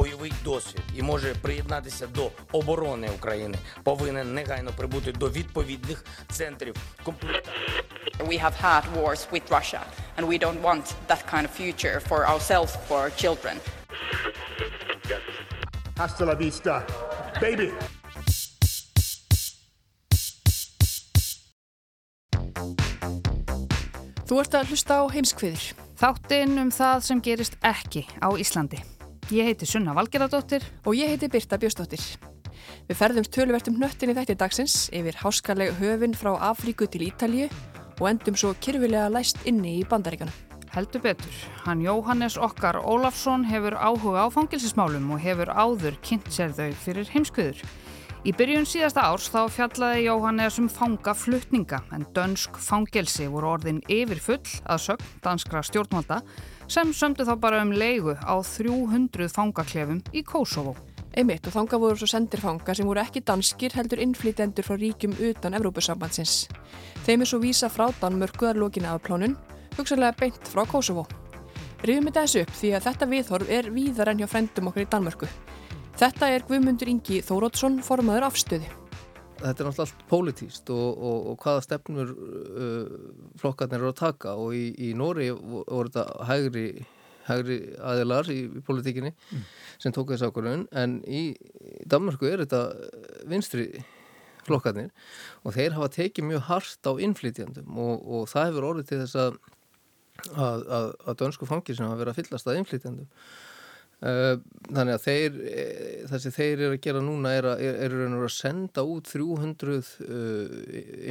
Бойовий досвід і може приєднатися до оборони України, повинен негайно прибути до відповідних центрів. We have had wars with Russia, and we don't want that kind of future for ourselves, for our children. Hasta la vista, baby! Þú ert að hlusta á heimskviður. Þáttinn um það sem gerist ekki á Íslandi. Ég heiti Sunna Valgeradóttir og ég heiti Birta Bjóstóttir. Við ferðumst tölvertum hnöttin í þætti dagsins yfir háskaleg höfin frá Afríku til Ítalju og endum svo kyrfilega læst inni í bandaríkana. Heldur betur. Hann Jóhannes Okkar Ólafsson hefur áhuga á fangilsismálum og hefur áður kynnt sér þau fyrir heimskviður. Í byrjun síðasta árs þá fjallaði Jóhannes um fangaflutninga en dönsk fangelsi voru orðin yfirfull að sögn danskra stjórnvalda sem sömdu þá bara um leigu á 300 fangaklefum í Kosovo. Einmitt og þanga voru svo sendir fanga sem voru ekki danskir heldur innflýtendur frá ríkjum utan Evrópusambandsins. Þeim er svo vísa frá Danmörkuðar lókinu af plánun, hugsanlega beint frá Kosovo. Rifum þetta þessu upp því að þetta viðhorf er víðar enn hjá frendum okkur í Danmörku. Þetta er Guðmundur Ingi Þórótsson, formaður afstöði. Þetta er náttúrulega allt pólitíst og, og, og hvaða stefnur uh, flokkarnir eru að taka. Og í, í Nóri voru þetta hægri, hægri aðilar í, í politíkinni mm. sem tók þessu ákvörðun. En í Danmarku er þetta vinstri flokkarnir og þeir hafa tekið mjög hart á innflytjandum og, og það hefur orðið til þess að, að, að, að dönsku fangir sem hafa verið að fyllast að innflytjandum þannig að þeir, eh, það sem þeir eru að gera núna er að, er, er að senda út 300 uh,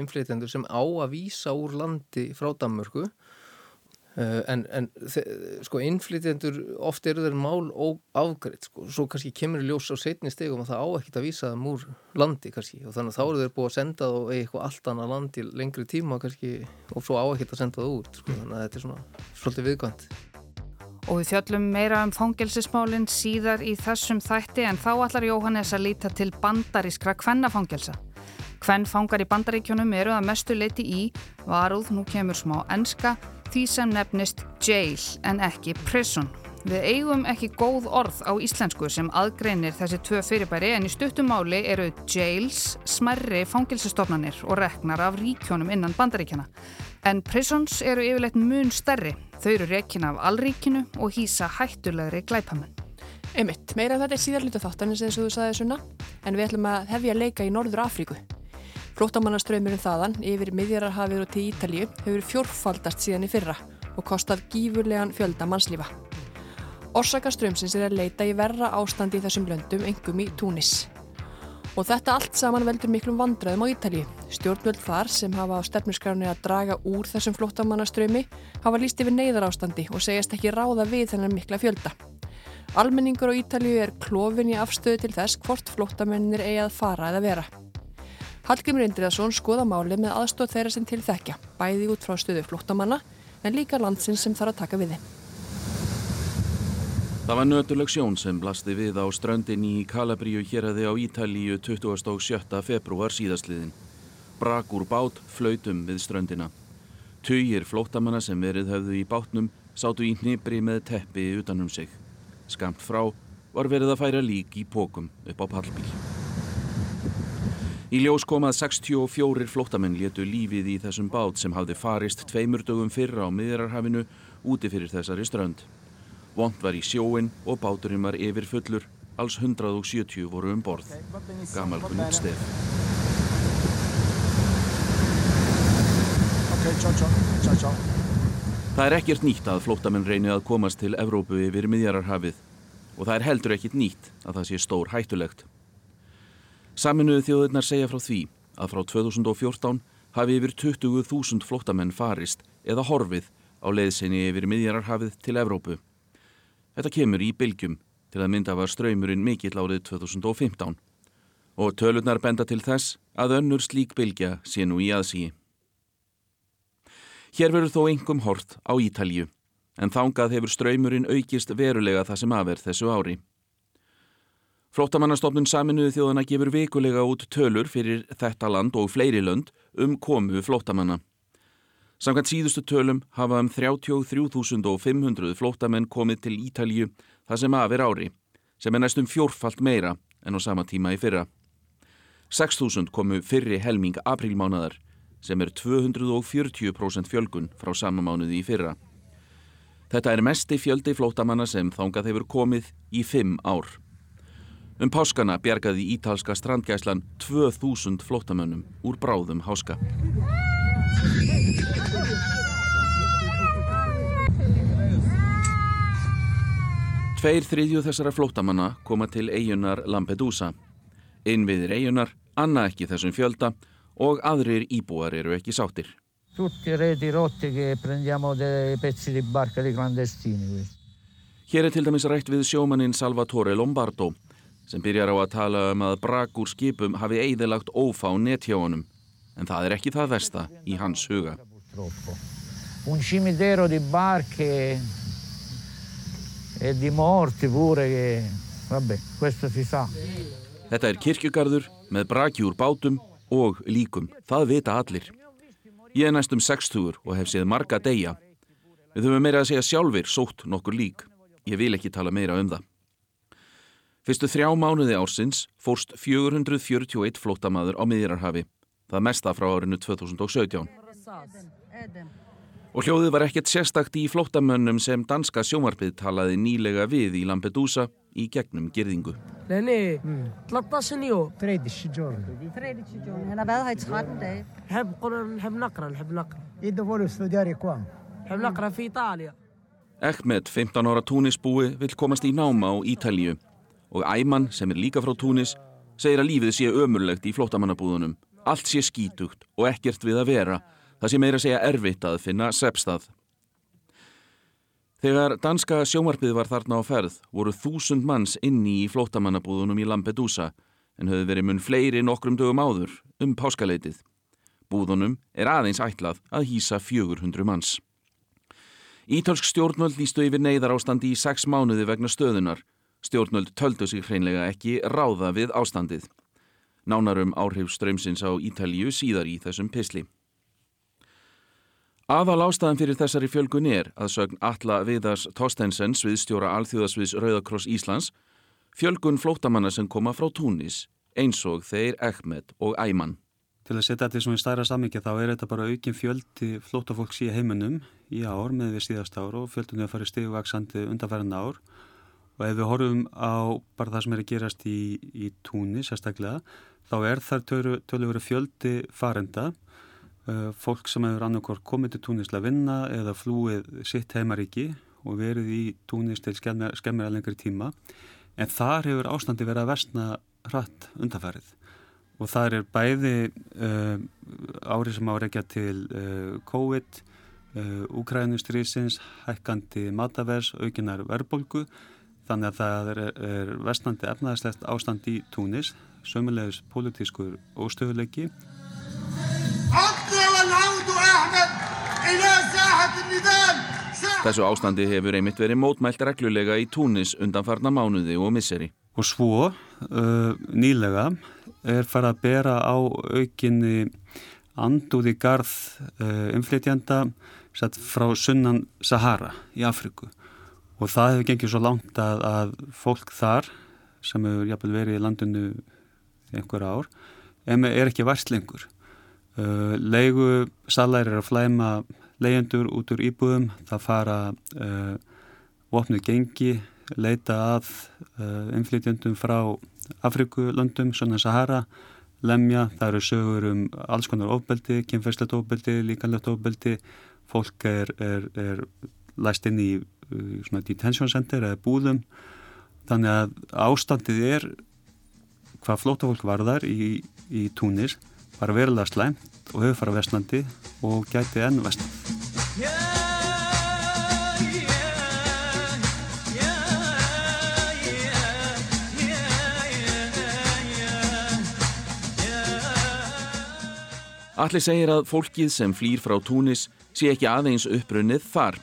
inflytjendur sem á að vísa úr landi frá Danmörku. Uh, en, en sko inflytjendur oft eru þeir mál og afgreitt sko, svo kannski kemur ljós á setni stegum og það á ekkert að vísa þeim úr landi kannski. Og þannig að þá eru þeir búið að senda í eitthvað allt annað landi lengri tíma kannski og svo á ekkert að senda það út sko, þannig að þetta er svona svolítið viðkvæmt Og við fjöllum meira um fangelsismálinn síðar í þessum þætti en þá allar Jóhannes að líta til bandarískra kvennafangelsa. Kvennfangar í bandaríkjónum eru að mestu leiti í, varuð, nú kemur smá enska, því sem nefnist jail en ekki prison. Við eigum ekki góð orð á íslensku sem aðgreinir þessi tvö fyrirbæri en í stuttumáli eru jails smerri fangilsistofnanir og reknar af ríkjónum innan bandaríkjana. En prisons eru yfirleitt mun stærri. Þau eru rekin af allríkinu og hýsa hættulegri glæpamenn. Einmitt, meira þetta er síðarluta þáttanins eins og þú saði svona, en við ætlum að hefja leika í Norður Afríku. Flótamannaströymurinn þaðan yfir miðjararhafið og til Ítalíu hefur fjórfaldast síðan í fyrra og kostað gífurlegan fjölda mannslífa. Orsakaströmsins er að leita í verra ástandi í þessum löndum, engum í Túnis. Og þetta allt saman veldur miklum vandraðum á Ítalíu. Stjórnvöld þar sem hafa á stefnusgráni að draga úr þessum flótamannaströmi hafa líst yfir neyðar ástandi og segjast ekki ráða við þennan mikla fjölda. Almenningur á Ítalíu er klófin í afstöðu til þess hvort flótamennir eigi að fara eða vera. Hallgrimur Indriðarsson skoða máli með aðstóð þeirra sem til þekkja, bæði út frá stöðu flótamanna en líka landsins sem þarf að taka við þeim. Það var nötuleg sjón sem blasti við á ströndin í Kalabríu hérraði á Ítalíu 27. februar síðastliðin. Brak úr bát flautum við ströndina. Tugir flótamanna sem verið höfðu í bátnum sátu í hnibri með teppi utanum sig. Skamt frá var verið að færa lík í pókum upp á pallbíl. Í ljós komað 64 flótamenn létu lífið í þessum bát sem hafði farist tveimur dögum fyrra á miðrarhafinu úti fyrir þessari strönd. Vond var í sjóin og báturinn var yfir fullur, alls 170 voru um borð. Gamalkunnut stef. Það er ekkert nýtt að flótamenn reyni að komast til Evrópu yfir miðjararhafið og það er heldur ekkert nýtt að það sé stór hættulegt. Saminuðu þjóðurnar segja frá því að frá 2014 hafi yfir 20.000 flótamenn farist eða horfið á leiðsynni yfir miðjararhafið til Evrópu. Þetta kemur í bylgjum til að mynda var ströymurinn mikill árið 2015 og tölurnar benda til þess að önnur slík bylgja sé nú í aðsíi. Hér verður þó engum hort á Ítalju en þángað hefur ströymurinn aukist verulega það sem aðverð þessu ári. Flótamannastofnun saminuðu þjóðana gefur vikulega út tölur fyrir þetta land og fleiri lönd um komu flótamanna. Samkvæmt síðustu tölum hafa um 33.500 flótamenn komið til Ítalju það sem aðver ári, sem er næstum fjórfalt meira en á sama tíma í fyrra. 6.000 komu fyrri helming aprílmánaðar, sem er 240% fjölgun frá sama mánuði í fyrra. Þetta er mesti fjöldi flótamanna sem þángað hefur komið í fimm ár. Um páskana bjargaði ítalska strandgæslan 2000 flótamönnum úr bráðum háska. Tveir þriðju þessara flótamanna koma til eigunar Lampedusa. Innviðir eigunar, anna ekki þessum fjölda og aðrir íbúar eru ekki sáttir. Tutti reti rotti che prendiamo dei pezzi di barca di clandestini. Hér er til dæmis rætt við sjómaninn Salvatore Lombardo sem byrjar á að tala um að brak úr skipum hafi eigðilagt ófá nethjónum en það er ekki það versta í hans huga. Un cimitero di barche e di morti pure che, vabbè, questo si sa. Þetta er kirkjugarður með braki úr bátum og líkum. Það vita allir. Ég er næstum 60 og hef séð marga deyja. Við höfum meira að segja sjálfur sótt nokkur lík. Ég vil ekki tala meira um það. Fyrstu þrjá mánuði ársins fórst 441 flótamaður á miðjararhafi, það mesta frá árinu 2017. Og hljóðið var ekkert sérstakt í flótamönnum sem danska sjómarpið talaði nýlega við í Lampedusa í gegnum girðingu. Lenni, mm. 13 år. 13 giorni. 13 giorni. Har været her i 13 dage. Heb nakran, heb nakran. Io voglio studiare qua. Heb nakran fi Italia. Ahmed, 15 ára túnisbúi, vil komast í náma á Ítalju og Æman, sem er líka frá Túnis, segir að lífið sé ömurlegt í flótamannabúðunum. Allt sé skítugt og ekkert við að vera. Það sé meira segja erfitt að finna sepstað. Þegar danska sjómarpið var þarna á ferð voru þúsund manns inni í flótamannabúðunum í Lampedusa en höfðu verið mun fleiri nokkrum dögum áður um páskaleitið. Búðunum er aðeins ætlað að hýsa 400 manns. Ítalsk stjórnvöld lístu yfir neyðar ástandi í sex mánuði vegna stöðunar Stjórnöld töldu sig hreinlega ekki ráða við ástandið. Nánarum áhrif strömsins á Ítalju síðar í þessum pisli. Aðal ástæðan fyrir þessari fjölgun er að sögn Alla Viðars Tostensens við stjóra Alþjóðasviðs Rauðakross Íslands fjölgun flótamanna sem koma frá Túnis eins og þeir Ehmed og Æman. Til að setja þetta í svona stærra samvikið þá er þetta bara aukin fjöldi flótafólks í heiminum í ár með við síðast ár og fjöldunni að fara stigvaksandi undanfærandi ár og ef við horfum á bara það sem er að gerast í, í túni sérstaklega, þá er þar tölur fjöldi farenda. Uh, fólk sem hefur annarkor komið til að vinna eða flúið sitt heimaríki og verið í túnis til skemmir að lengri tíma. En þar hefur ástandi verið að versna hratt undanfærið og þar er bæði uh, árið sem áreikja til uh, COVID Úkrænustrísins, hækkandi matavers, aukinar verbolgu Þannig að það er, er vestnandi efnaðarslegt ástand í Túnis, sömulegis politískur óstöðuleiki. Þessu ástandi hefur einmitt verið mótmælt reglulega í Túnis undanfarna mánuði og misseri. Og svo uh, nýlega er farið að bera á aukinni andúði garð uh, umflytjanda frá sunnan Sahara í Afriku og það hefur gengið svo langt að, að fólk þar sem hefur jafnvel verið í landinu einhver ár er ekki værslengur uh, leigu salæri er að flæma leyendur út úr íbúðum það fara uh, vopnuð gengi leita að uh, inflytjandum frá Afrikulöndum, svona Sahara lemja, það eru sögur um alls konar ofbeldi, kynferðslegt ofbeldi líkanlegt ofbeldi, fólk er, er, er læst inn í Eh, svona detention center eða búðum. Þannig að ástandið er hvað flótafólk varðar í, í túnis var verulega slæmt og höfðu fara vestnandi og gæti enn vestnandi Allir segir að fólkið sem flýr frá Túnis sé ekki aðeins upprunnið þar.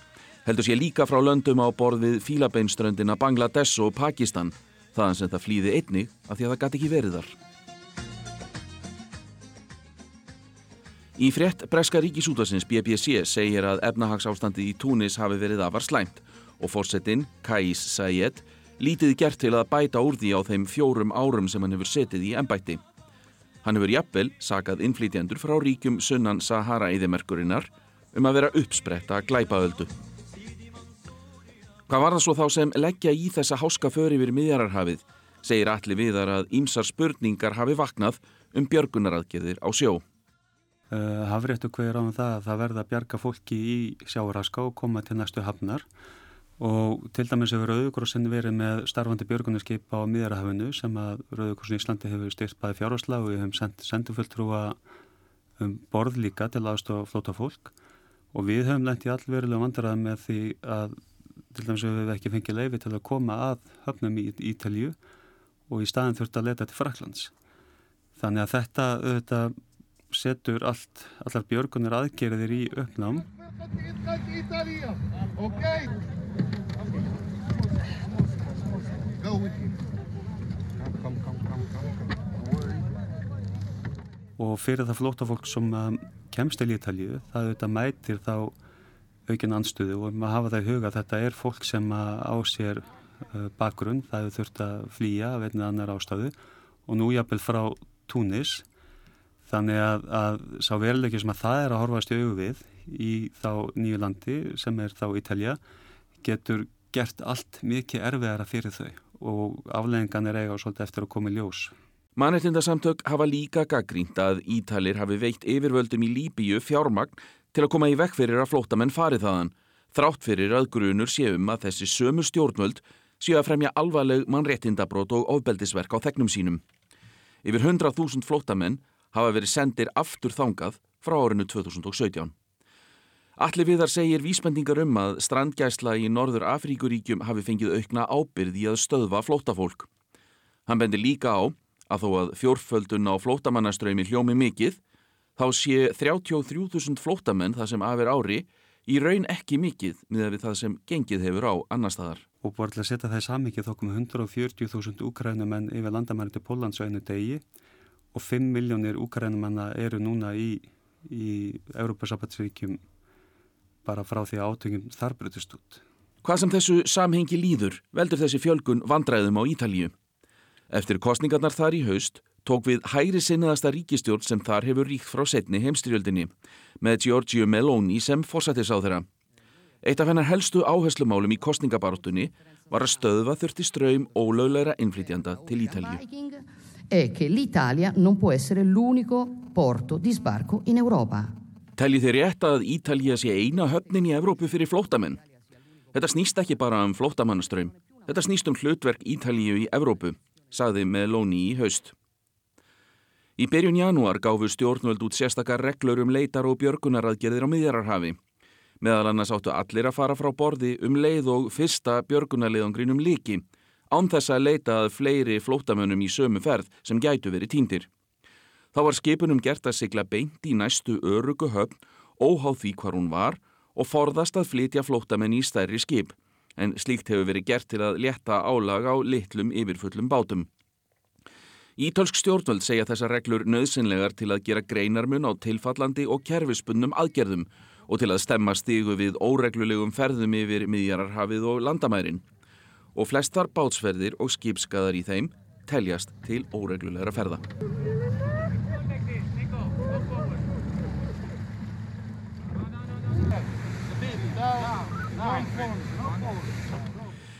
Heldur sé líka frá löndum á borð við Fílabeinströndina Bangladesh og Pakistan, þaðan sem það flýði einnig af því að það gæti ekki verið þar. Í frétt breska ríkisútasins BBC segir að efnahagsástandið í Túnis hafi verið afar slæmt og fórsetin Kais Sayed lítið gert til að bæta úr því á þeim fjórum árum sem hann hefur setið í ennbætti. Hann hefur jafnvel sakað innflýtjendur frá ríkjum sunnan Sahara-eðimerkurinnar um að vera uppspretta glæpaöldu. Hvað var það svo þá sem leggja í þessa háska för yfir miðjararhafið, segir allir viðar að ímsar spurningar hafi vaknað um björgunaraðgerðir á sjó. Uh, hafréttu hverja á það að það verða að bjarga fólki í sjáraska og koma til næstu hafnar. Og til dæmis hefur Rauðugrossin verið með starfandi björgunarskipa á miðjarahafinu sem að Rauðugrossin Íslandi hefur styrt bæði fjárhásla og við hefum sendufulltrúa um borð líka til aðstofa flóta fólk og við höfum lengt í allverulega vandræða með því að til dæmis hefur við ekki fengið leifi til að koma að höfnum í Ítalju og í staðin þurft að leta til Fraklands þannig að þetta auðvitað setur allt, allar björgunir aðgerðir í uppnám. Og fyrir það flótafólk sem um, kemst til Ítalju, það auðvitað mætir þá aukinn anstöðu og maður hafa það í huga að þetta er fólk sem á sér uh, bakgrunn, það hefur þurft að flýja af einnig annar ástöðu og nú jafnvel frá Túnis Þannig að, að sá veruleiki sem að það er að horfast í auðu við í þá nýju landi sem er þá Ítalja getur gert allt mikið erfiðara fyrir þau og afleggingan er eiga og svolítið eftir að koma í ljós. Mannreitindasamtök hafa líka gaggrínt að Ítalir hafi veikt yfirvöldum í Líbíu fjármagn til að koma í vekk fyrir að flótamenn farið þaðan, þrátt fyrir að grunur séum að þessi sömu stjórnvöld séu að fremja alvarleg mannreitindabrót og ofbeldisverk á þegnum sínum. Yfir 100.000 flótamenn hafa verið sendir aftur þangað frá árinu 2017. Allir viðar segir vísbendingar um að strandgæsla í Norður Afríkuríkjum hafi fengið aukna ábyrði að stöðva flótafólk. Hann bendir líka á að þó að fjórföldun á flótamannaströymi hljómi mikið, þá sé 33.000 flótamenn það sem afir ári í raun ekki mikið miða við það sem gengið hefur á annar staðar. Og bara til að setja það í samvikið þá komum 140.000 úkrænumenn yfir landamæri til Pólandsvæðinu degi og 5 miljónir úkrænumanna eru núna í, í Európa-Sabatsvíkjum bara frá því að átöngum þar brutist út. Hvað sem þessu samhengi líður veldur þessi fjölgun vandræðum á Ítalíu. Eftir kostningarnar þar í haust tók við hægri sinnaðasta ríkistjórn sem þar hefur ríkt frá setni heimstyrjöldinni með Giorgio Meloni sem fórsættis á þeirra. Eitt af hennar helstu áherslumálum í kostningabaróttunni var að stöðva þurfti ströym ólögleira innflytjanda til in Europa. Telji þeir rétt að Ítalija sé eina höfnin í Evrópu fyrir flótamenn? Þetta snýst ekki bara um flótamannaströym. Þetta snýst um hlutverk Ítalíu í Evrópu, saði Meloni í haust. Í byrjun janúar gáfu stjórnvöld út sérstakar reglur um leitar og björgunaraðgerðir á miðjararhafi. Meðal annars áttu allir að fara frá borði um leið og fyrsta björgunarleiðangrinum líki án þess að leita að fleiri flótamönnum í sömu ferð sem gætu verið týndir. Þá var skipunum gert að sigla beint í næstu örugu höfn, óháð því hvar hún var og forðast að flytja flótamenn í stærri skip, en slíkt hefur verið gert til að leta álag á litlum yfirfullum bátum. Ítölsk stjórnvöld segja þessar reglur nöðsynlegar til að gera greinarmun á tilfallandi og kerfispunnum aðgerðum og til að stemma stígu við óreglulegum ferðum yfir miðjararhafið og landamærin og flestar bátsferðir og skipskaðar í þeim teljast til óreglulegra ferða.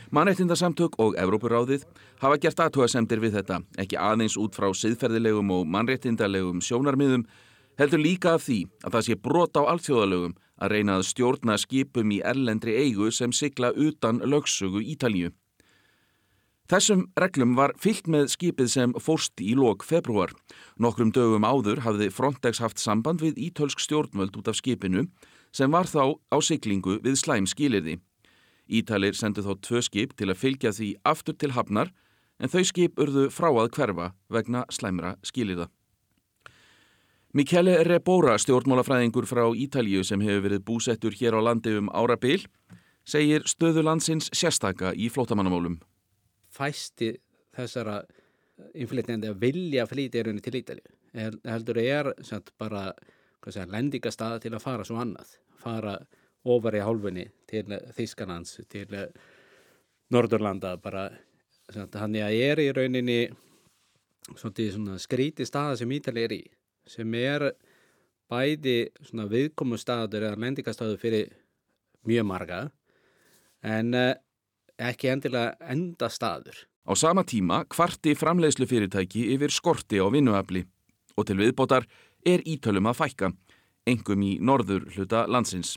Mannreittindarsamtök og Evrópuráðið hafa gert aðtóasemdir við þetta, ekki aðeins út frá siðferðilegum og mannreittindarlegum sjónarmiðum, heldur líka af því að það sé brot á alþjóðalögum að reyna að stjórna skipum í erlendri eigu sem sigla utan lögsugu Ítalju. Þessum reglum var fyllt með skipið sem fórst í lok februar. Nokkrum dögum áður hafði Frontex haft samband við ítölsk stjórnvöld út af skipinu sem var þá á siglingu við slæm skilirði. Ítalir sendu þá tvö skip til að fylgja því aftur til hafnar en þau skip urðu frá að hverfa vegna slæmra skilirða. Michele Rebora, stjórnmálafræðingur frá Ítalju sem hefur verið búsettur hér á landi um árabil, segir stöðu landsins sérstaka í flótamannamálum. Fæsti þessara innflytjandi að vilja flytja í rauninni til Ítalju. Heldur er samt, bara lendingastaða til að fara svo annað. Fara ofar í hálfunni til Þískanans, til Norðurlanda bara. Ég er í rauninni skríti staða sem Ítalja er í sem er bæði viðkomu staður eða lendingastaður fyrir mjög marga en ekki endilega enda staður. Á sama tíma kvarti framleiðslu fyrirtæki yfir skorti á vinnuafli og til viðbótar er ítölum að fækka, engum í norður hluta landsins.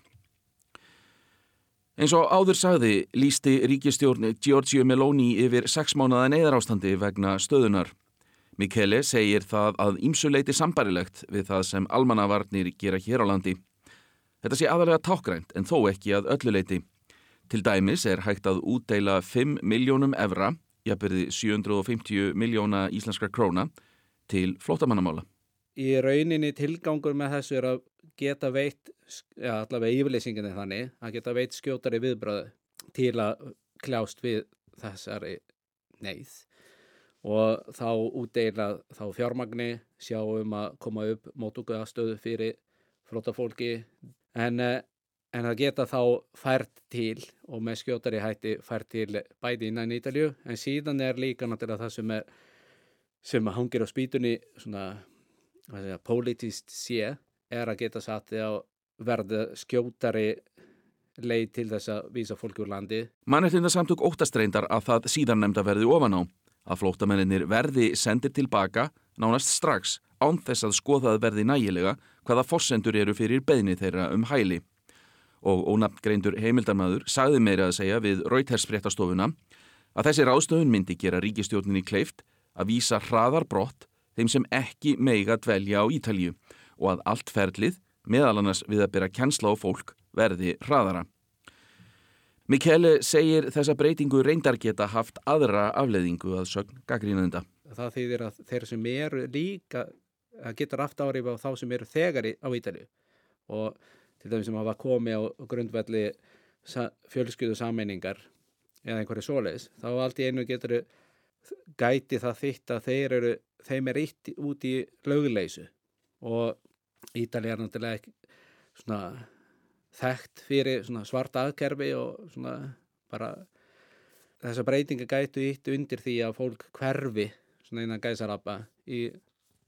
Eins og áður sagði lísti ríkistjórn Giorgio Meloni yfir sex mánuða neyðarástandi vegna stöðunar. Michele segir það að ímsuleiti sambarilegt við það sem almannavarnir gera hér á landi. Þetta sé aðalega tákgrænt en þó ekki að ölluleiti. Til dæmis er hægt að útdeila 5 miljónum evra, jafnverði 750 miljóna íslenskra króna, til flótamannamála. Í rauninni tilgangur með þessu er að geta veitt, ja, allavega yfirleysinginni þannig, að geta veitt skjótari viðbröðu til að kljást við þessari neyð. Og þá útdeila þá fjármagni, sjá um að koma upp mótugastöðu fyrir flótafólki en, en að geta þá fært til og með skjótari hætti fært til bæði innan Ítalju en síðan er líka náttúrulega það sem, er, sem hangir á spýtunni svona segja, politist sé er að geta satt á verða skjótari leið til þess að vísa fólki úr landi. Mannettindarsamtök óttastreindar að það síðan nefnda verði ofan á að flótamenninir verði sendir tilbaka nánast strax án þess að skoðað verði nægilega hvaða fórsendur eru fyrir beðni þeirra um hæli. Og ónafngreindur heimildarmadur sagði meira að segja við Rautersfréttastofuna að þessi ráðstöfun myndi gera ríkistjórninni kleift að vísa hraðar brott þeim sem ekki meiga dvelja á Ítalju og að allt ferlið, meðal annars við að byrja kjensla á fólk, verði hraðara. Michele segir þessa breytingu reyndar geta haft aðra afleðingu að sögn gaggrínanda. Það þýðir að þeir sem eru líka getur aft árif á þá sem eru þegari á Ítalju og til dæmis sem hafa komið á grundvelli fjölskyðu sammenningar eða einhverju svoleiðis, þá allt í einu getur gæti það þitt að þeir eru, þeim er ítt út í löguleysu og Ítalja er náttúrulega ekki svona þekkt fyrir svona svarta aðkerfi og svona bara þessa breytinga gætu ítt undir því að fólk hverfi svona innan gæsarappa í,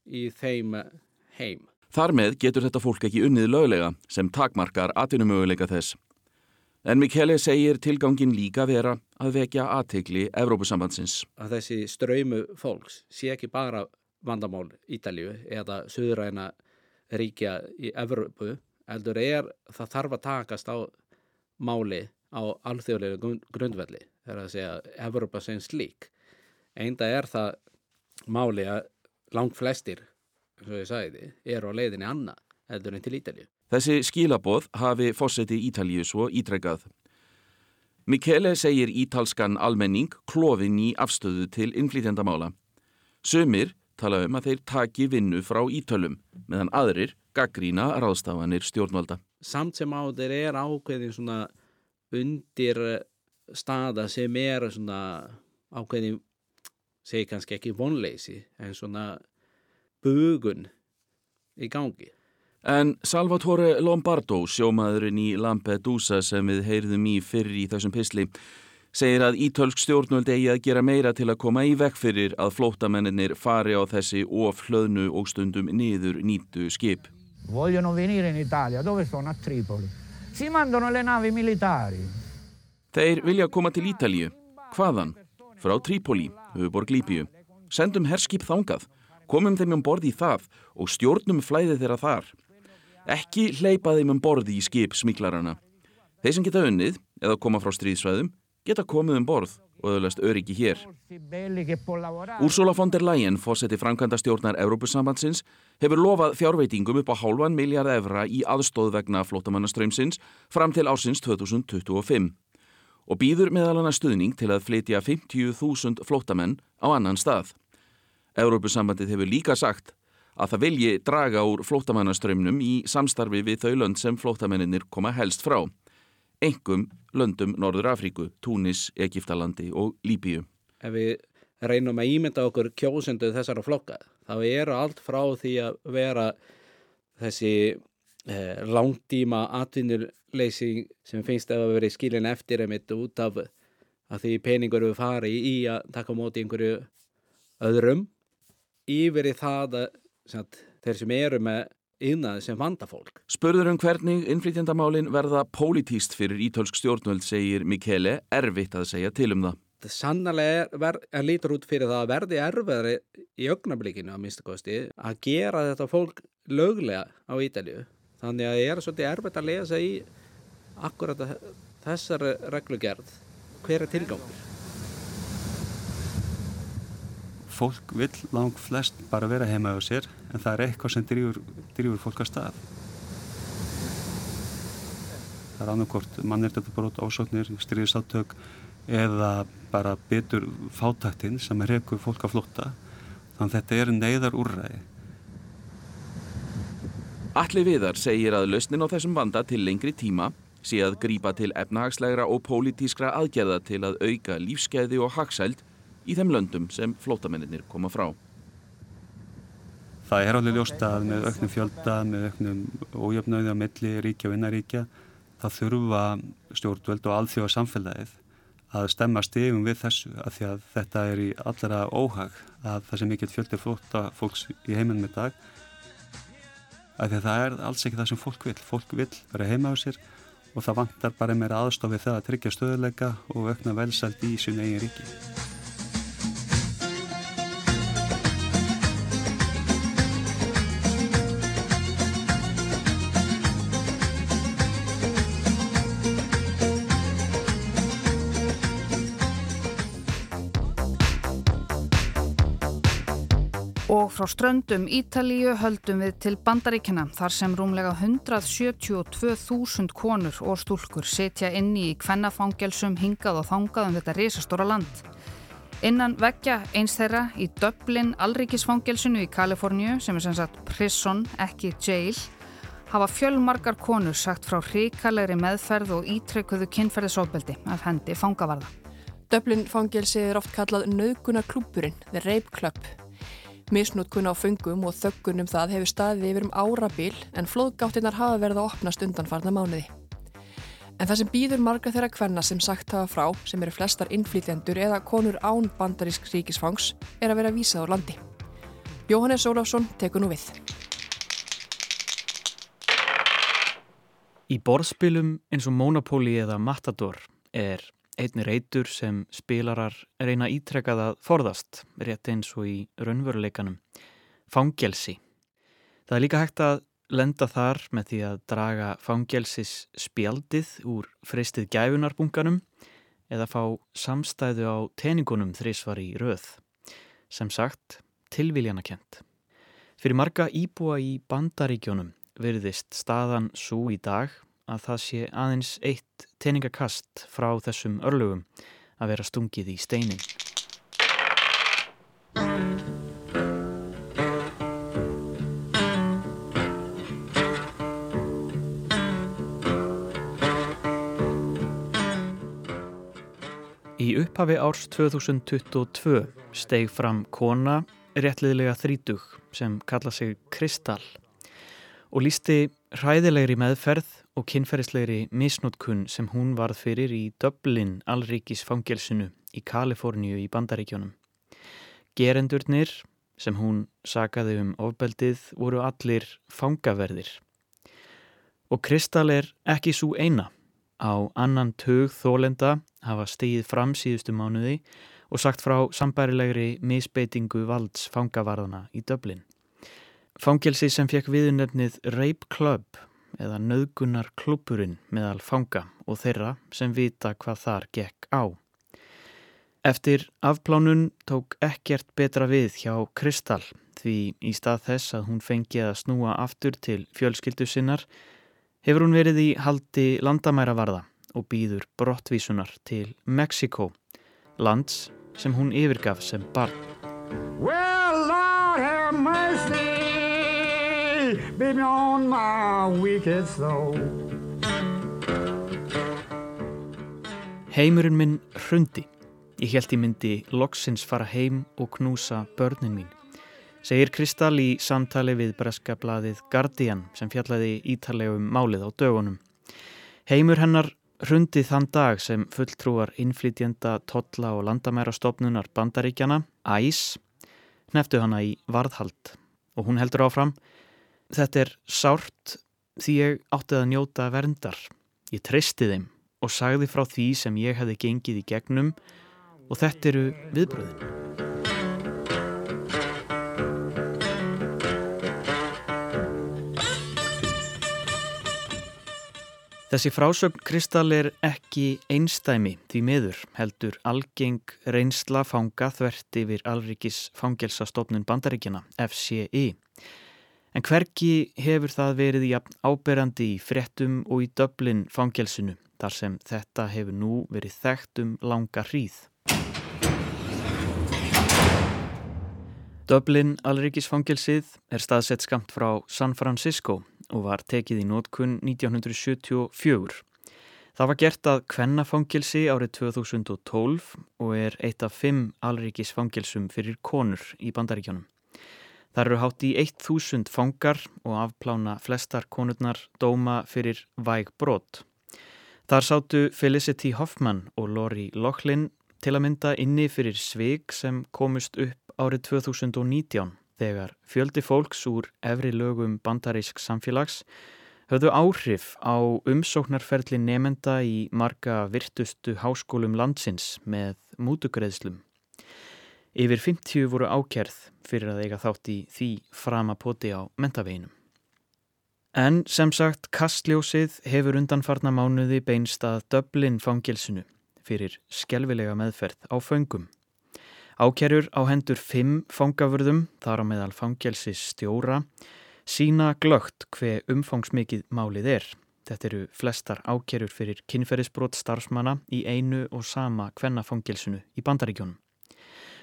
í þeim heim. Þar með getur þetta fólk ekki unnið löglega sem takmarkar atvinnumöguleika þess. En Michele segir tilgangin líka vera að vekja aðtegli Evrópusambandsins. Að þessi ströymu fólks sé ekki bara vandamál Ítalju eða söðuræna ríkja í Evrópu eldur er það þarf að takast á máli á alþjóðlega grundvelli þegar að segja Evrópa sem slík einda er það máli að langt flestir og ég sagði, eru á leiðinni annað eldur en til Ítalju. Þessi skilaboð hafi fósetti Ítalju svo ítrekkað. Michele segir ítalskan almenning klófin í afstöðu til innflýtjandamála. Sumir tala um að þeir taki vinnu frá ítölum meðan aðrir gaggrína ráðstafanir stjórnvalda. Samt sem á þeir er ákveðin svona undir staða sem er svona ákveðin, segi kannski ekki vonleysi, en svona bugun í gangi. En Salvatore Lombardo, sjómaðurinn í Lampedusa sem við heyrðum í fyrir í þessum pisli, segir að ítölsk stjórnvöld eigi að gera meira til að koma í vekk fyrir að flótamennir fari á þessi of hlöðnu og stundum niður nýtu skip. Vogliono venire in Italia, dove sono? A Tripoli. Si mandano le navi militari. Þeir vilja koma til Ítalju. Hvaðan? Frá Trípoli, höfuborg Líbíu. Sendum herskip þangað, komum þeim um borði í það og stjórnum flæði þeirra þar. Ekki hleypa þeim um borði í skip smíklarana. Þeir sem geta unnið, eða koma frá stríðsvæðum, geta komið um borð og öðlast öryggi hér. Úrsula von der Leyen, fósetti framkvæmda stjórnar Európusambandsins, hefur lofað fjárveitingum upp á hálfan miljard evra í aðstóð vegna flótamannaströmsins fram til ársins 2025 og býður meðal hana stuðning til að flytja 50.000 flótamenn á annan stað. Európusambandið hefur líka sagt að það vilji draga úr flótamannaströymnum í samstarfi við þau lönd sem flótamennir koma helst frá. Engum löndum Norður Afríku, Túnis, Egiptalandi og Líbíu. Ef við reynum að ímynda okkur kjósendu þessara flokka, þá eru allt frá því að vera þessi eh, langtíma atvinnuleysi sem finnst að vera skilin eftir emitt út af að því peningur við fari í að taka móti einhverju öðrum yfir í það að sagt, þeir sem eru með innað sem vanda fólk. Spörður um hvernig innflytjandamálin verða pólitíst fyrir ítölsk stjórnvöld, segir Mikele, erfitt að segja til um það. Það sannlega er, er lítur út fyrir það að verði erfiðari í augnablíkinu að minnstakosti að gera þetta fólk löglega á Ítalju. Þannig að það er svolítið erfitt að lesa í akkurat þessar reglugerð. Hver er tilgangur? Fólk vil lang flest bara vera heima á sér en það er eitthvað sem drýfur, drýfur fólk að stað. Það er annarkort mannirtöldabrót, ásóknir, stríðsátök eða bara betur fátaktinn sem er reyku fólk að flótta. Þannig að þetta er neyðar úrræði. Alli viðar segir að lausnin á þessum vanda til lengri tíma sé að grípa til efnahagslegra og pólitískra aðgerða til að auka lífskeiði og hagsæld í þeim löndum sem flótamennir koma frá. Það er alveg ljóst að með auknum fjölda, með auknum ójöfnöði á milli ríkja og innaríkja, það þurfa stjórnvöld og alþjóða samfélagið að stemma stegum við þessu að því að þetta er í allra óhag að það sem mikill fjöldir flóta fólks í heiminn með dag að því að það er alls ekki það sem fólk vil. Fólk vil vera heima á sér og það vantar bara meira aðstofið það að tryggja stöðuleika og aukna velsælt í sín eigin ríki. Frá ströndum Ítalíu höldum við til bandaríkina þar sem rúmlega 172.000 konur og stúlkur setja inni í kvennafangelsum hingað og þangað um þetta risastóra land. Innan veggja eins þeirra í Dublin Alríkisfangelsinu í Kaliforníu sem er sem sagt prison, ekki jail, hafa fjölmargar konur sagt frá hrikalegri meðferð og ítrekuðu kynferðisofbeldi af hendi fangavarða. Dublin fangelsi er oft kallað nöðguna klúpurinn, the rape club. Misnútkun á fungum og þöggunum það hefur staðið yfir um árabil en flóðgáttinnar hafa verið að opnast undanfarna mánuði. En það sem býður marga þeirra kvenna sem sagt hafa frá, sem eru flestar innflýtjendur eða konur án bandarísk ríkisfangs, er að vera vísað á landi. Jóhannes Ólafsson tekur nú við. Í borðspilum eins og Monopoly eða Matador er einni reytur sem spilarar reyna ítrekkað að forðast, rétt eins og í raunveruleikanum. Fangelsi. Það er líka hægt að lenda þar með því að draga fangelsis spjaldið úr freystið gæfunarbunganum eða fá samstæðu á teningunum þrísvar í röð. Sem sagt, tilviljanakent. Fyrir marga íbúa í bandaríkjónum virðist staðan svo í dag að það sé aðeins eitt teningakast frá þessum örlugum að vera stungið í steinin. Í upphafi árs 2022 steig fram kona réttliðlega þrítug sem kalla sig Kristall og lísti hræðilegri meðferð og kynferðislegri misnótkun sem hún varð fyrir í Dublin allríkis fangelsinu í Kaliforníu í Bandaríkjónum. Gerendurnir sem hún sagaði um ofbeldið voru allir fangaverðir. Og Kristall er ekki svo eina. Á annan tög þólenda hafa stegið fram síðustu mánuði og sagt frá sambærilegri misbeitingu valds fangavarðana í Dublin. Fangelsi sem fekk viðunefnið Rape Club eða nöðgunar klúpurinn meðal fanga og þeirra sem vita hvað þar gekk á. Eftir afplánun tók ekkert betra við hjá Kristall því í stað þess að hún fengi að snúa aftur til fjölskyldu sinnar hefur hún verið í haldi landamæravarða og býður brottvísunar til Mexiko, lands sem hún yfirgaf sem barn. Well, Lord mercy baby, on my wicked soul. Heimurinn minn hrundi. Ég held ég myndi loksins fara heim og knúsa börnin mín. Segir Kristall í samtali við breska bladið Guardian sem fjallaði ítalegum málið á dögunum. Heimur hennar hrundið þann dag sem fulltrúar innflytjenda, totla og landamærastofnunar bandaríkjana, æs, neftu hana í varðhald og hún heldur áfram Þetta er sárt því ég átti að njóta verndar. Ég treysti þeim og sagði frá því sem ég hefði gengið í gegnum og þetta eru viðbröðin. Þessi frásögn Kristall er ekki einstæmi því miður heldur algeng reynsla fanga þvert yfir Alrikis fangelsastofnun bandaríkjana, FCI. En hverki hefur það verið í áberandi í frettum og í döblin fangelsinu þar sem þetta hefur nú verið þekkt um langa hríð. Döblin Alrikisfangelsið er staðsett skamt frá San Francisco og var tekið í nótkunn 1974. Það var gert að Kvennafangelsi árið 2012 og er eitt af fimm alríkisfangelsum fyrir konur í bandaríkjónum. Það eru hátt í 1000 fangar og afplána flestar konurnar dóma fyrir væg brot. Þar sátu Felicity Hoffman og Lori Lochlin til að mynda inni fyrir svig sem komust upp árið 2019 þegar fjöldi fólks úr efri lögum bandarísk samfélags höfðu áhrif á umsóknarferðli nefenda í marga virtustu háskólum landsins með mútugreðslum. Yfir 50 voru ákerð fyrir að eiga þátt í því framapoti á mentaveginum. En sem sagt, kastljósið hefur undanfarna mánuði beinst að döblin fangilsinu fyrir skelvilega meðferð á föngum. Ákerur á hendur fimm fangavörðum, þar á meðal fangelsis stjóra, sína glögt hver umfangsmikið málið er. Þetta eru flestar ákerur fyrir kynferðisbrot starfsmanna í einu og sama kvennafangelsinu í bandaríkjónum.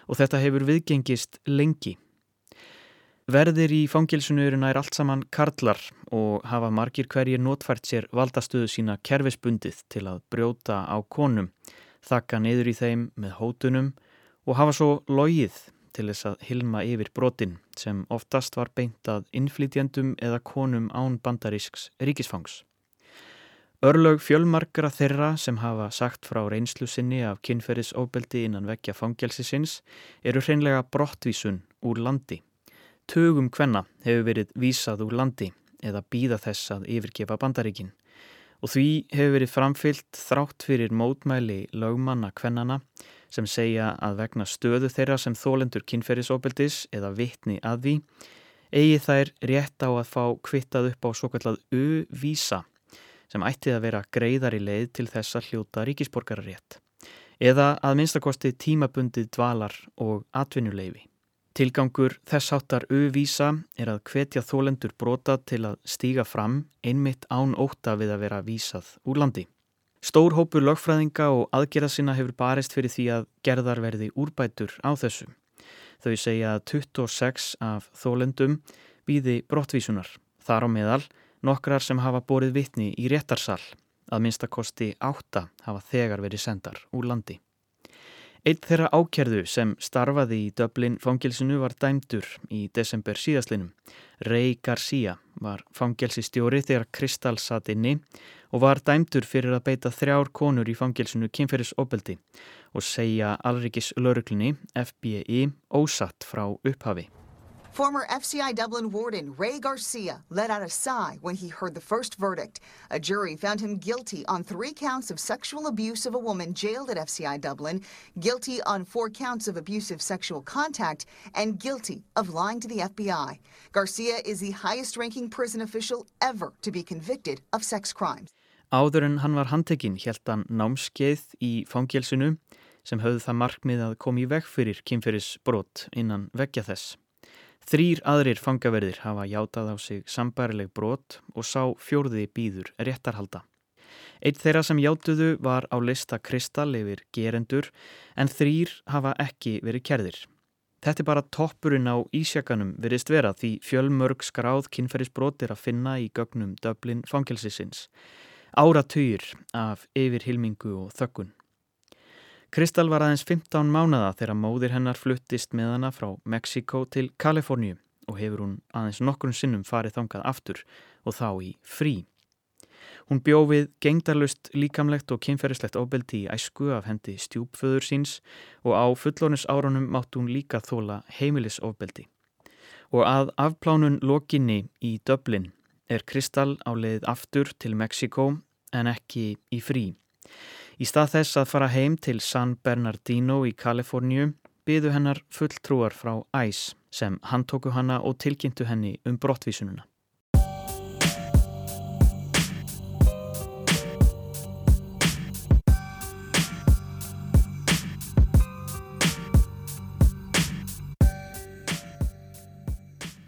Og þetta hefur viðgengist lengi. Verðir í fangelsinu eru nær allt saman karlar og hafa margir hverjir notfært sér valdastöðu sína kerfisbundið til að brjóta á konum, þakka niður í þeim með hótunum og hafa svo logið til þess að hilma yfir brotin sem oftast var beintað innflytjandum eða konum án bandarísks ríkisfangs. Örlög fjölmarkra þeirra sem hafa sagt frá reynslu sinni af kynferðisóbeldi innan vekja fangelsisins eru hreinlega brottvísun úr landi. Tögum hvenna hefur verið vísað úr landi eða býða þess að yfirgefa bandaríkin og því hefur verið framfyllt þrátt fyrir mótmæli lögmanna hvennana sem segja að vegna stöðu þeirra sem þólendur kynferðisóbeldis eða vittni að því eigi þær rétt á að fá kvittað upp á svo kallað U-vísa sem ætti að vera greiðar í leið til þess að hljóta ríkisborgararétt eða að minnstakosti tímabundið dvalar og atvinnuleifi. Tilgangur þess áttar U-vísa er að hvetja þólendur brota til að stíga fram einmitt án óta við að vera vísað úr landi. Stór hópur lögfræðinga og aðgerða sinna hefur barist fyrir því að gerðar verði úrbætur á þessu. Þau segja að 26 af þólendum býði brottvísunar. Þar á meðal nokkrar sem hafa borið vitni í réttarsal. Að minnstakosti átta hafa þegar verið sendar úr landi. Eitt þeirra ákerðu sem starfaði í Dublin fangilsinu var dæmdur í desember síðaslinum. Ray Garcia var fangelsistjóri þegar Kristall satt inni og var dæmdur fyrir að beita þrjár konur í fangilsinu kynferðisofbeldi og segja Alrikis lauruglunni FBI ósatt frá upphafi. Former FCI Dublin warden Ray Garcia let out a sigh when he heard the first verdict. A jury found him guilty on three counts of sexual abuse of a woman jailed at FCI Dublin, guilty on four counts of abusive sexual contact, and guilty of lying to the FBI. Garcia is the highest ranking prison official ever to be convicted of sex crimes. Áður en hann var handtekinn helt hann námskeið í fangelsinu sem höfðu það markmið að koma í veg fyrir kynferðisbrot innan vekja þess. Þrýr aðrir fangaverðir hafa játað á sig sambarileg brot og sá fjórði býður réttarhalda. Eitt þeirra sem játuðu var á lista Kristall yfir gerendur en þrýr hafa ekki verið kerðir. Þetta er bara toppurinn á ísjakanum virðist vera því fjölmörg skráð kynferðisbrot er að finna í gögnum Dublin fangelsisins. Áratugir af yfirhilmingu og þökkun. Kristal var aðeins 15 mánada þegar móðir hennar fluttist með hana frá Mexiko til Kaliforníu og hefur hún aðeins nokkurn sinnum farið þangað aftur og þá í frí. Hún bjófið gengdarlust líkamlegt og kynferðislegt ofbeldi í æsku af hendi stjúpföður síns og á fullónis árunum mátt hún líka þóla heimilisofbeldi. Og að afplánun lokinni í Dublin er Kristal á leið aftur til Mexiko en ekki í frí. Í stað þess að fara heim til San Bernardino í Kaliforníu byðu hennar fulltrúar frá ICE sem handtóku hanna og tilkynntu henni um brottvísununa.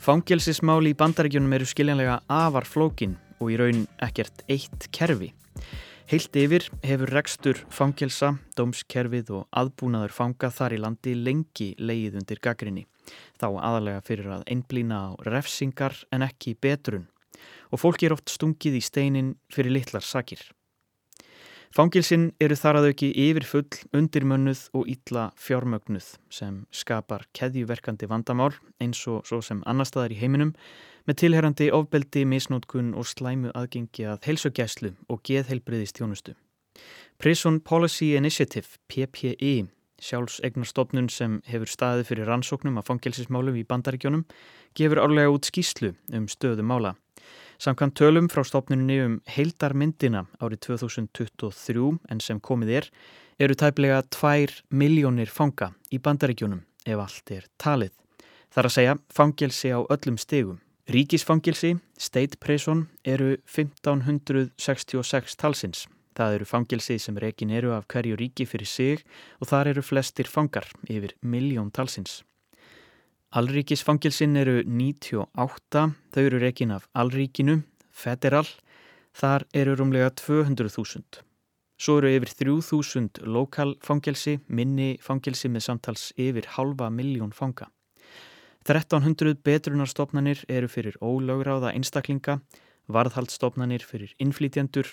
Fangelsismáli í bandaríkjunum eru skiljanlega afar flókin og í raun ekkert eitt kerfi. Heilt yfir hefur rekstur fangelsa, dómskerfið og aðbúnaður fanga þar í landi lengi leið undir gaggrinni. Þá aðalega fyrir að einblýna á refsingar en ekki betrun og fólki er oft stungið í steinin fyrir litlar sakir. Fangilsin eru þar að auki yfir full, undirmönnuð og ítla fjármögnuð sem skapar keðjuverkandi vandamál eins og svo sem annar staðar í heiminum með tilherrandi ofbeldi, misnótkun og slæmu aðgengi að heilsugæslu og geðheilbriðist þjónustu. Prison Policy Initiative, PPI, sjálfsegnarstofnun sem hefur staðið fyrir rannsóknum af fangelsismálum í bandaríkjónum, gefur árlega út skýslu um stöðu mála. Samkvæmt tölum frá stofnunni um heildarmyndina árið 2023 en sem komið er, eru tæplega 2 miljónir fanga í bandaríkjónum ef allt er talið. Þar að segja fangelsi á öllum stegum Ríkisfangilsi, State Prison, eru 1566 talsins. Það eru fangilsi sem rekin eru af hverju ríki fyrir sig og þar eru flestir fangar yfir miljón talsins. Alríkisfangilsin eru 98, þau eru rekin af alríkinu, federal, þar eru rúmlega 200.000. Svo eru yfir 3.000 lokalfangilsi, minni fangilsi með samtals yfir halva miljón fanga. 1300 betrunarstofnanir eru fyrir ólögráða einstaklinga, varðhaldstofnanir fyrir innflýtjandur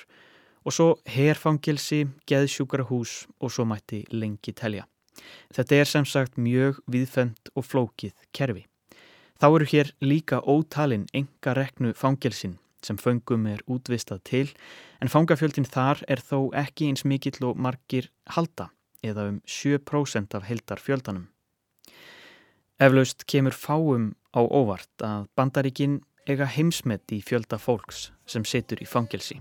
og svo herfangilsi, geðsjúkrahús og svo mætti lengi telja. Þetta er sem sagt mjög viðfemt og flókið kerfi. Þá eru hér líka ótalinn enga reknu fangilsin sem föngum er útvistað til en fangafjöldin þar er þó ekki eins mikill og margir halda eða um 7% af heldar fjöldanum. Eflaust kemur fáum á óvart að bandaríkin eiga heimsmet í fjölda fólks sem situr í fangelsi.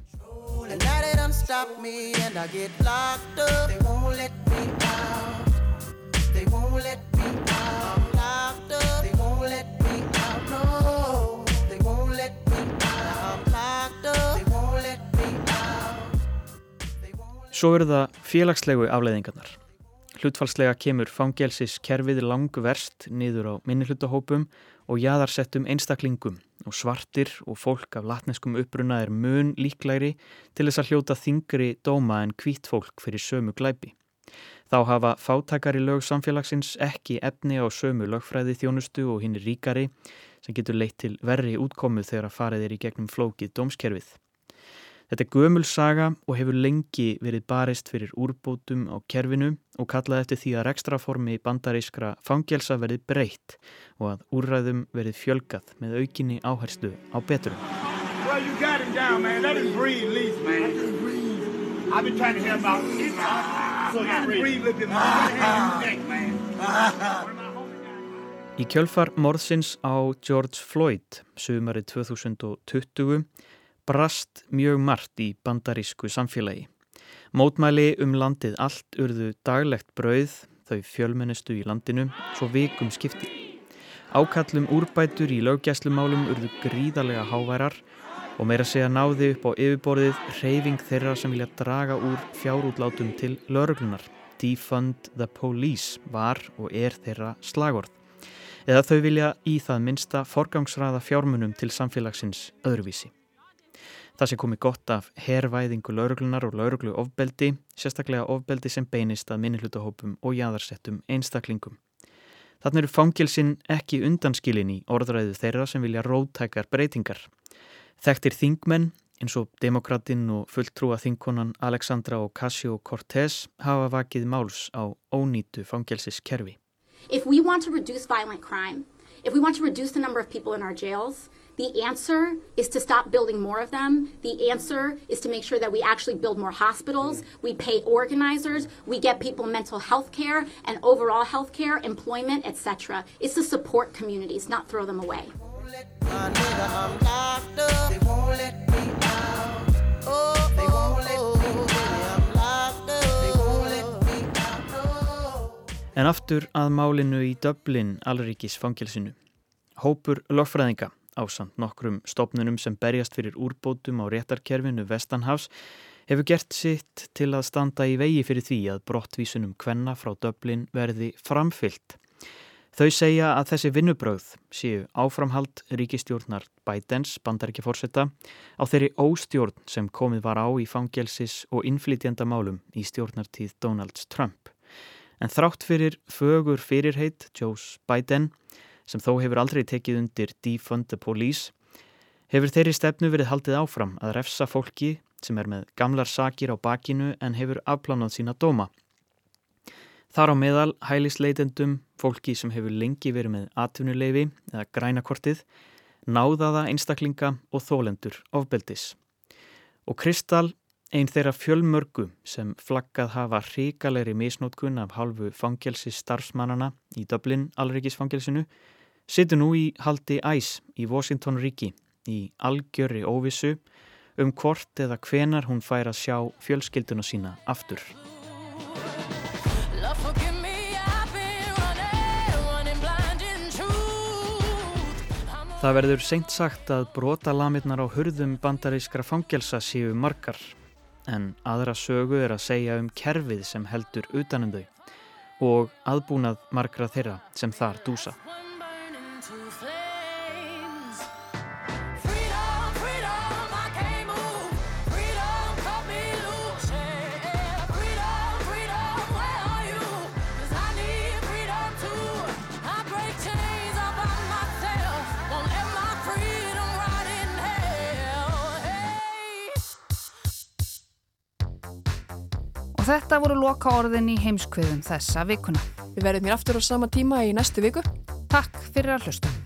Svo eru það félagslegu afleiðingarnar. Hlutfalslega kemur fangelsiskerfið langverst niður á minnihlutahópum og jaðarsettum einstaklingum og svartir og fólk af latneskum uppruna er mun líklæri til þess að hljóta þingri dóma en hvít fólk fyrir sömu glæpi. Þá hafa fátakari lög samfélagsins ekki efni á sömu lögfræði þjónustu og hinn er ríkari sem getur leitt til verri útkomu þegar að farið er í gegnum flókið dómskerfið. Þetta er gömul saga og hefur lengi verið barist fyrir úrbótum á kerfinu og kallaði eftir því að rekstraformi bandarískra fangelsa verið breytt og að úrræðum verið fjölgað með aukinni áherslu á beturum. Well, down, breathe, Í kjölfar morðsins á George Floyd sumari 2020 brast mjög margt í bandarísku samfélagi. Mótmæli um landið allt urðu daglegt brauð, þau fjölmennistu í landinu, svo vikum skipti. Ákallum úrbætur í löggæslumálum urðu gríðarlega háværar og meira segja náði upp á yfirborðið reyfing þeirra sem vilja draga úr fjárútlátum til lauruglunar. Defund the Police var og er þeirra slagord. Eða þau vilja í það minsta forgangsraða fjármunum til samfélagsins öðruvísi. Það sé komið gott af herrvæðingu lauruglunar og lauruglu ofbeldi, sérstaklega ofbeldi sem beinist að minnihlutahópum og jæðarsettum einstaklingum. Þannig eru fangilsin ekki undanskilin í orðræðu þeirra sem vilja rótækar breytingar. Þekktir þingmenn eins og demokratinn og fulltrúa þingkonan Alexandra Ocasio-Cortez hafa vakið máls á ónýtu fangelsiskerfi. If we want to reduce violent crime, if we want to reduce the number of people in our jails, the answer is to stop building more of them. The answer is to make sure that we actually build more hospitals, mm. we pay organizers, we get people mental health care and overall health care, employment, etc. It's to support communities, not throw them away. En aftur að málinu í Dublin alríkis fangilsinu. Hópur lögfræðinga á samt nokkrum stopnunum sem berjast fyrir úrbótum á réttarkerfinu Vestanhavs hefur gert sitt til að standa í vegi fyrir því að brottvísunum kvenna frá Dublin verði framfyllt. Þau segja að þessi vinnubröð séu áframhald ríkistjórnar Bidens bandaríkjaforsetta á þeirri óstjórn sem komið var á í fangelsis og innflytjandamálum í stjórnartíð Donalds Trump. En þrátt fyrir fögur fyrirheit Joes Biden sem þó hefur aldrei tekið undir Defund the Police hefur þeirri stefnu verið haldið áfram að refsa fólki sem er með gamlar sakir á bakinu en hefur afplánað sína dóma. Þar á meðal hælisleitendum, fólki sem hefur lengi verið með atvinnuleifi eða grænakortið, náðaða einstaklinga og þólendur ofbeldis. Og Kristal, einn þeirra fjölmörgu sem flaggað hafa hrikalegri misnótkun af halvu fangelsi starfsmannana í Dublin alreikisfangelsinu, situr nú í haldi æs í Washington ríki í algjöri óvissu um hvort eða hvenar hún fær að sjá fjölskylduna sína aftur. Það verður seint sagt að brotalamirnar á hurðum bandarískra fangelsa séu margar en aðra sögu er að segja um kerfið sem heldur utanum þau og aðbúnað margra þeirra sem þar dúsa. Þetta voru loka orðin í heimskviðum þessa vikuna. Við verðum hér aftur á sama tíma í næstu viku. Takk fyrir að hlusta.